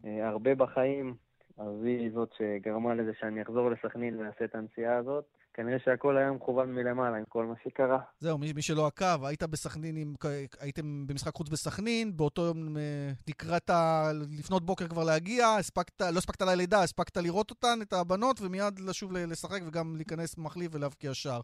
אה, הרבה בחיים, אז היא זאת שגרמה לזה שאני אחזור לסכנין ואעשה את הנסיעה הזאת. כנראה שהכל היה מכוון מלמעלה עם כל מה שקרה. זהו, מי, מי שלא עקב, היית בסכנין, עם, הייתם במשחק חוץ בסכנין, באותו יום אה, לקראת ה... לפנות בוקר כבר להגיע, הספקת, לא הספקת ללידה, הספקת לראות אותן, את הבנות, ומיד לשוב לשחק וגם להיכנס מחליף ולהבקיע שער.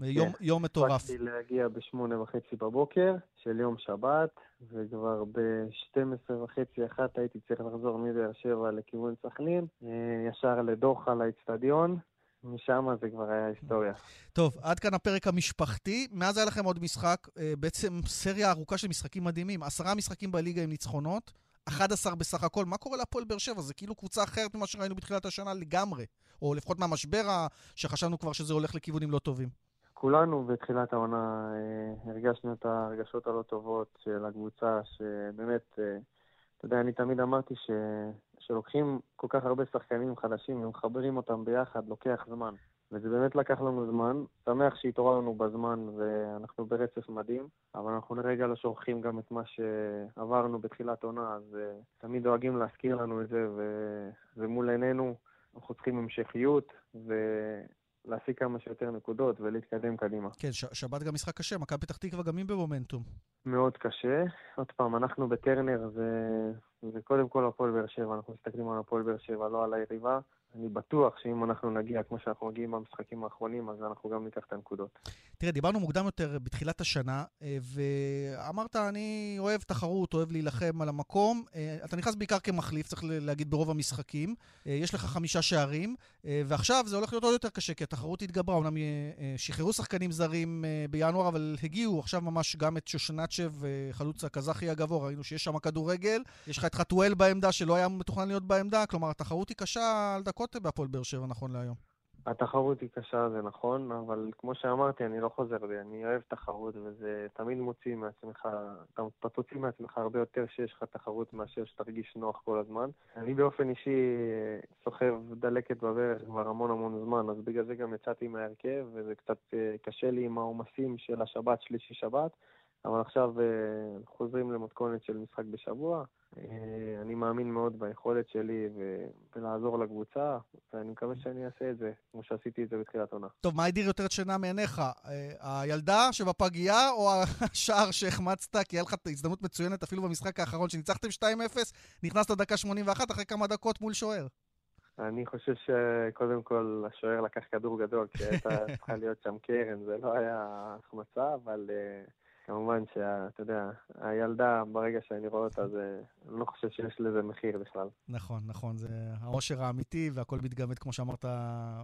יום, כן. יום מטורף. הספקתי להגיע בשמונה וחצי בבוקר של יום שבת, וכבר ב-12 וחצי אחת הייתי צריך לחזור מבאר שבע לכיוון סכנין, אה, ישר לדוחה לאצטדיון. משם זה כבר היה היסטוריה. טוב, עד כאן הפרק המשפחתי. מאז היה לכם עוד משחק, אה, בעצם סריה ארוכה של משחקים מדהימים. עשרה משחקים בליגה עם ניצחונות, 11 בסך הכל. מה קורה להפועל באר שבע? זה כאילו קבוצה אחרת ממה שראינו בתחילת השנה לגמרי. או לפחות מהמשבר שחשבנו כבר שזה הולך לכיוונים לא טובים. כולנו בתחילת העונה אה, הרגשנו את הרגשות הלא טובות של הקבוצה, שבאמת, אה, אתה יודע, אני תמיד אמרתי ש... שלוקחים כל כך הרבה שחקנים חדשים ומחברים אותם ביחד, לוקח זמן. וזה באמת לקח לנו זמן. שמח שהתעוררנו בזמן ואנחנו ברצף מדהים, אבל אנחנו לרגע לא שוכחים גם את מה שעברנו בתחילת עונה, אז uh, תמיד דואגים להזכיר לנו את זה, וזה מול עינינו. אנחנו צריכים המשכיות, ו... להשיג כמה שיותר נקודות ולהתקדם קדימה. כן, ש- שבת גם משחק קשה, מכבי פתח תקווה גם היא במומנטום. מאוד קשה. עוד פעם, אנחנו בטרנר, זה, זה קודם כל הפועל באר שבע, אנחנו מסתכלים על הפועל באר שבע, לא על היריבה. אני בטוח שאם אנחנו נגיע כמו שאנחנו מגיעים במשחקים האחרונים, אז אנחנו גם ניקח את הנקודות. תראה, דיברנו מוקדם יותר בתחילת השנה, אה, ואמרת, אני אוהב תחרות, אוהב להילחם על המקום. אה, אתה נכנס בעיקר כמחליף, צריך להגיד, ברוב המשחקים. אה, יש לך חמישה שערים, ועכשיו זה הולך להיות עוד יותר קשה, כי התחרות התגברה. אומנם שחררו שחקנים זרים בינואר, אבל הגיעו עכשיו ממש גם את שושנצ'ב, חלוץ הקזחי הגבוה, ראינו שיש שם כדורגל. יש לך את חתואל בעמדה, שלא היה מתוכנן להיות בעמדה, כלומר, התחרות היא קשה על דקות דקות בהפועל באר שבע נכון להיום. התחרות היא קשה, זה נכון, אבל כמו שאמרתי, אני לא חוזר בי, אני אוהב תחרות, וזה תמיד מוציא מעצמך, אתה תוציא מעצמך הרבה יותר שיש לך תחרות מאשר שתרגיש נוח כל הזמן. אני באופן אישי סוחב דלקת בברך כבר המון המון זמן, אז בגלל זה גם יצאתי מההרכב, וזה קצת אה, קשה לי עם העומסים של השבת, שלישי שבת. אבל עכשיו אה, חוזרים למתכונת של משחק בשבוע. אה, אני מאמין מאוד ביכולת שלי ולעזור לקבוצה, ואני מקווה שאני אעשה את זה, כמו שעשיתי את זה בתחילת עונה. טוב, מה הדיר יותר את שינה מעיניך? אה, הילדה שבפגייה או השער שהחמצת? כי היה לך הזדמנות מצוינת אפילו במשחק האחרון, שניצחתם 2-0, נכנסת דקה 81 אחרי כמה דקות מול שוער. אני חושב שקודם כל השוער לקח כדור גדול, כי הייתה צריכה להיות שם קרן, זה לא היה החמצה, אבל... Uh, כמובן שאתה יודע, הילדה, ברגע שאני רואה אותה, זה, אני לא חושב שיש לזה מחיר בכלל. נכון, נכון, זה העושר האמיתי, והכל מתגמד, כמו שאמרת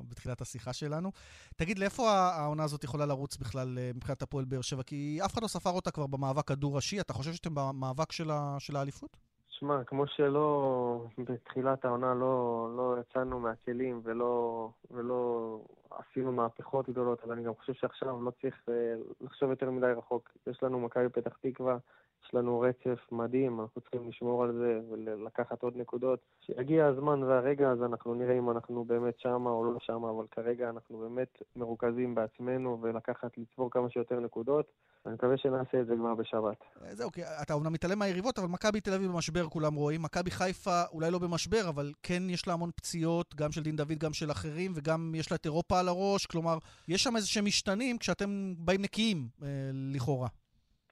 בתחילת השיחה שלנו. תגיד, לאיפה העונה הזאת יכולה לרוץ בכלל אה, מבחינת הפועל באר שבע? כי אף אחד לא ספר אותה כבר במאבק הדו-ראשי. אתה חושב שאתם במאבק של, ה, של האליפות? שמע, כמו שלא, בתחילת העונה לא, לא יצאנו מהכלים ולא, ולא עשינו מהפכות גדולות, אבל אני גם חושב שעכשיו לא צריך אה, לחשוב יותר מדי רחוק. יש לנו מכבי פתח תקווה, יש לנו רצף מדהים, אנחנו צריכים לשמור על זה ולקחת עוד נקודות. כשיגיע הזמן והרגע, אז אנחנו נראה אם אנחנו באמת שמה או לא שמה, אבל כרגע אנחנו באמת מרוכזים בעצמנו ולקחת, לצבור כמה שיותר נקודות. אני מקווה שנעשה את זה כבר בשבת. אה, זהו, כי אתה אומנם מתעלם מהיריבות, אבל מכבי תל אביב במשבר כולם רואים. מכבי חיפה אולי לא במשבר, אבל כן יש לה המון פציעות, גם של דין דוד, גם של אחרים, וגם יש לה את אירופה על הראש. כלומר, יש שם איזה שהם משתנים כשאתם באים נקיים, אה, לכאורה.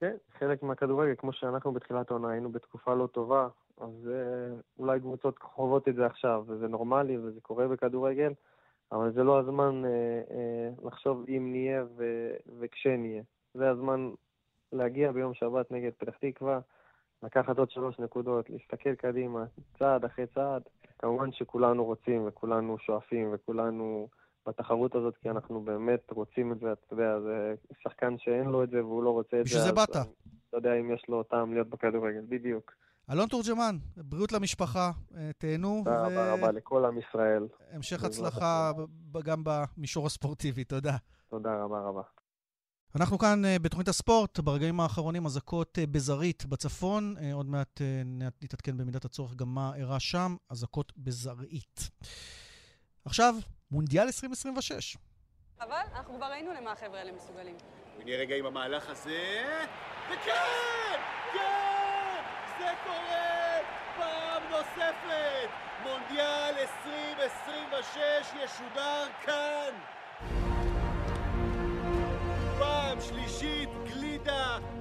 כן, חלק מהכדורגל, כמו שאנחנו בתחילת העונה היינו בתקופה לא טובה, אז אה, אולי קבוצות חוות את זה עכשיו, וזה נורמלי וזה קורה בכדורגל, אבל זה לא הזמן אה, אה, לחשוב אם נהיה ו- וכשנהיה. זה הזמן להגיע ביום שבת נגד פתח תקווה, לקחת עוד שלוש נקודות, להסתכל קדימה, צעד אחרי צעד. כמובן שכולנו רוצים וכולנו שואפים וכולנו בתחרות הזאת, כי אנחנו באמת רוצים את זה, אתה יודע, זה שחקן שאין לו את זה והוא לא רוצה את זה. בשביל זה באת. לא יודע אם יש לו טעם להיות בכדורגל, בדיוק. אלון תורג'מן, בריאות למשפחה, אה, תהנו. תודה רבה רבה לכל עם ישראל. המשך הצלחה גם במישור הספורטיבי, תודה. תודה רבה רבה. אנחנו כאן uh, בתוכנית הספורט, ברגעים האחרונים אזעקות uh, בזרעית בצפון, עוד מעט נתעדכן במידת הצורך גם מה אירע שם, אזעקות בזרעית. עכשיו, מונדיאל 2026. אבל אנחנו כבר ראינו למה החבר'ה האלה מסוגלים. ונהיה רגע עם המהלך הזה, וכן! כן! זה קורה! פעם נוספת! מונדיאל 2026 ישודר כאן!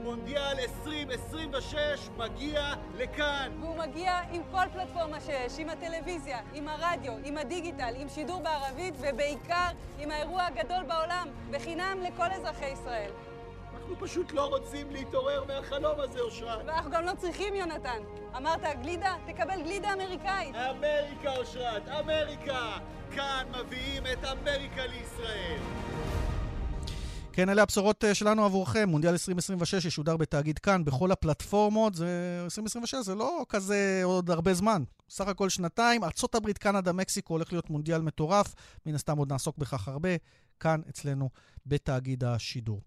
מונדיאל 2026 מגיע לכאן. והוא מגיע עם כל פלטפורמה שיש, עם הטלוויזיה, עם הרדיו, עם הדיגיטל, עם שידור בערבית, ובעיקר עם האירוע הגדול בעולם, בחינם לכל אזרחי ישראל. אנחנו פשוט לא רוצים להתעורר מהחלום הזה, אושרת. ואנחנו גם לא צריכים, יונתן. אמרת גלידה? תקבל גלידה אמריקאית. אמריקה, אושרת, אמריקה! כאן מביאים את אמריקה לישראל. כן, אלה הבשורות אה, שלנו עבורכם. מונדיאל 2026 ישודר בתאגיד כאן בכל הפלטפורמות. זה 2026 זה לא כזה עוד הרבה זמן. סך הכל שנתיים. ארה"ב, קנדה, מקסיקו הולך להיות מונדיאל מטורף. מן הסתם עוד נעסוק בכך הרבה. כאן אצלנו בתאגיד השידור.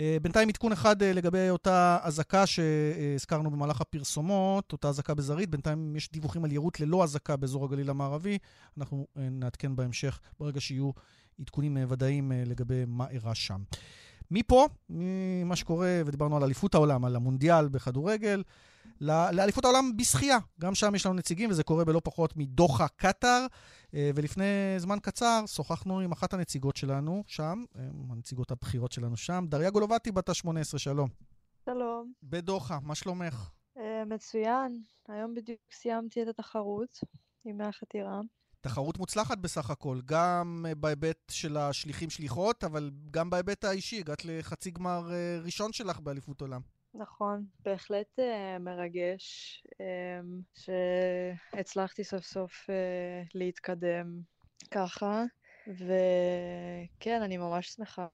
אה, בינתיים עדכון אחד אה, לגבי אותה אזעקה שהזכרנו במהלך הפרסומות, אותה אזעקה בזרעית. בינתיים יש דיווחים על יירוט ללא אזעקה באזור הגליל המערבי. אנחנו נעדכן בהמשך ברגע שיהיו עדכונים ודאיים לגבי מה אירע שם. מפה, ממה שקורה, ודיברנו על אליפות העולם, על המונדיאל בכדורגל, לאליפות העולם בשחייה. גם שם יש לנו נציגים, וזה קורה בלא פחות מדוחה, קטאר. ולפני זמן קצר שוחחנו עם אחת הנציגות שלנו שם, הנציגות הבכירות שלנו שם, דריה גולובטי, בת ה-18, שלום. שלום. בדוחה, מה שלומך? מצוין. היום בדיוק סיימתי את התחרות עם החתירה. תחרות מוצלחת בסך הכל, גם בהיבט של השליחים-שליחות, אבל גם בהיבט האישי, הגעת לחצי גמר ראשון שלך באליפות עולם. נכון, בהחלט uh, מרגש um, שהצלחתי סוף סוף להתקדם ככה, וכן, אני ממש שמחה.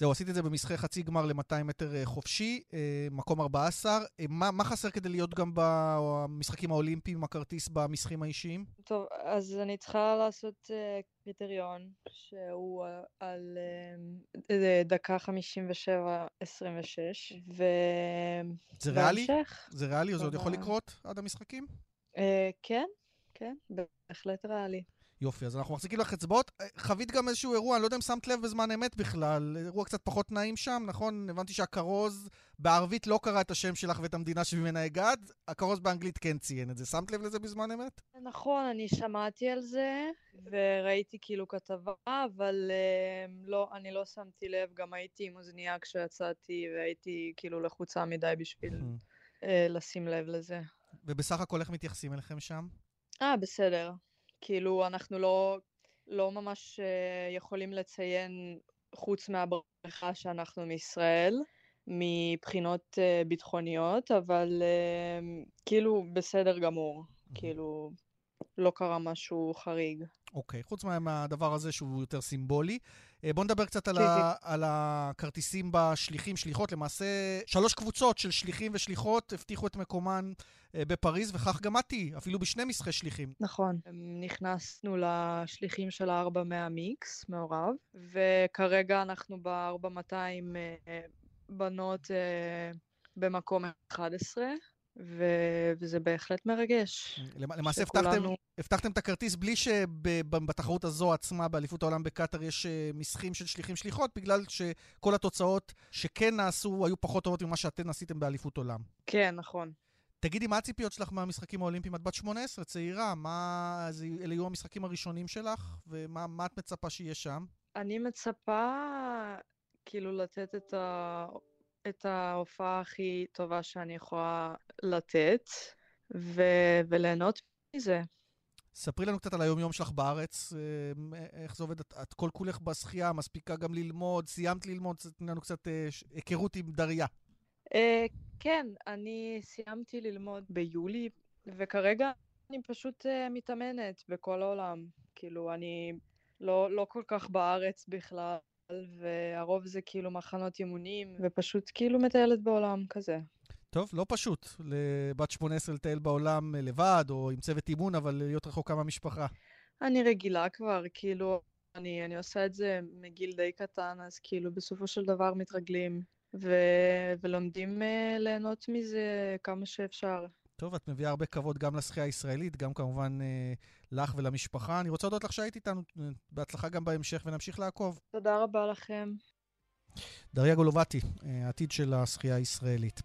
זהו, עשית את זה במשחק חצי גמר ל-200 מטר חופשי, מקום 14. מה, מה חסר כדי להיות גם במשחקים האולימפיים הכרטיס במשחקים האישיים? טוב, אז אני צריכה לעשות קריטריון שהוא על דקה 57-26, ו... זה ריאלי? זה ריאלי? זה עוד יכול לקרות עד המשחקים? כן, כן, בהחלט ריאלי. יופי, אז אנחנו מחזיקים לך אצבעות. חווית גם איזשהו אירוע, אני לא יודע אם שמת לב בזמן אמת בכלל, אירוע קצת פחות נעים שם, נכון? הבנתי שהכרוז בערבית לא קרא את השם שלך ואת המדינה שממנה הגעת, הכרוז באנגלית כן ציין את זה. שמת לב לזה בזמן אמת? נכון, אני שמעתי על זה, וראיתי כאילו כתבה, אבל לא, אני לא שמתי לב, גם הייתי עם אוזנייה כשיצאתי, והייתי כאילו לחוצה מדי בשביל לשים לב לזה. ובסך הכל איך מתייחסים אליכם שם? אה, בסדר. כאילו, אנחנו לא, לא ממש uh, יכולים לציין, חוץ מהברכה שאנחנו מישראל, מבחינות uh, ביטחוניות, אבל uh, כאילו בסדר גמור. כאילו, לא קרה משהו חריג. אוקיי, okay, חוץ מהדבר הזה שהוא יותר סימבולי. בואו נדבר קצת על, ה- על הכרטיסים בשליחים, שליחות. למעשה, שלוש קבוצות של שליחים ושליחות הבטיחו את מקומן בפריז, וכך גם את תהיי, אפילו בשני משחקי שליחים. נכון. נכנסנו לשליחים של ה-400 מיקס, מעורב, וכרגע אנחנו ב-4200 בנות במקום 11. ו- וזה בהחלט מרגש. למעשה הבטחתם, הבטחתם את הכרטיס בלי שבתחרות הזו עצמה, באליפות העולם בקטאר, יש משחקים של שליחים-שליחות, בגלל שכל התוצאות שכן נעשו היו פחות טובות ממה שאתן עשיתם באליפות עולם. כן, נכון. תגידי, מה הציפיות שלך מהמשחקים האולימפיים? את בת 18, צעירה, מה... אלה יהיו המשחקים הראשונים שלך, ומה את מצפה שיהיה שם? אני מצפה כאילו לתת את ה... את ההופעה הכי טובה שאני יכולה לתת, ו- וליהנות מזה. ספרי לנו קצת על היום-יום שלך בארץ, איך זה עובד, את, את כל כולך בשחייה, מספיקה גם ללמוד, סיימת ללמוד, תני לנו קצת היכרות עם דריה. Uh, כן, אני סיימתי ללמוד ביולי, וכרגע אני פשוט uh, מתאמנת בכל העולם. כאילו, אני לא, לא כל כך בארץ בכלל. והרוב זה כאילו מחנות אימונים, ופשוט כאילו מטיילת בעולם כזה. טוב, לא פשוט לבת 18 לטייל בעולם לבד, או עם צוות אימון, אבל להיות רחוקה מהמשפחה. אני רגילה כבר, כאילו, אני, אני עושה את זה מגיל די קטן, אז כאילו בסופו של דבר מתרגלים, ו, ולומדים uh, ליהנות מזה כמה שאפשר. טוב, את מביאה הרבה כבוד גם לשחייה הישראלית, גם כמובן אה, לך ולמשפחה. אני רוצה להודות לך שהיית איתנו, אה, בהצלחה גם בהמשך, ונמשיך לעקוב. תודה רבה לכם. דריה גולובטי, אה, העתיד של השחייה הישראלית.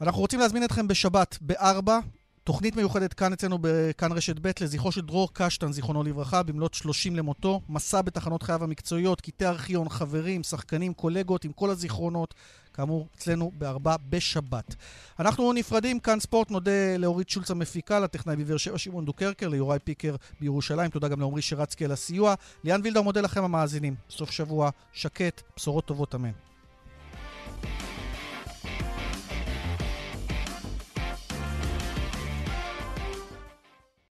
אנחנו רוצים להזמין אתכם בשבת, בארבע, תוכנית מיוחדת כאן אצלנו בכאן רשת ב' לזכרו של דרור קשטן, זיכרונו לברכה, במלאת 30 למותו. מסע בתחנות חייו המקצועיות, קטעי ארכיון, חברים, שחקנים, קולגות, עם כל הזיכרונות. כאמור, אצלנו בארבע בשבת. אנחנו נפרדים, כאן ספורט, נודה לאורית שולץ המפיקה, לטכנאי בבאר שבע שמעון דוקרקר, ליוראי פיקר בירושלים, תודה גם לעמרי שרצקי על הסיוע. ליאן וילדאו מודה לכם המאזינים. סוף שבוע שקט, בשורות טובות, אמן.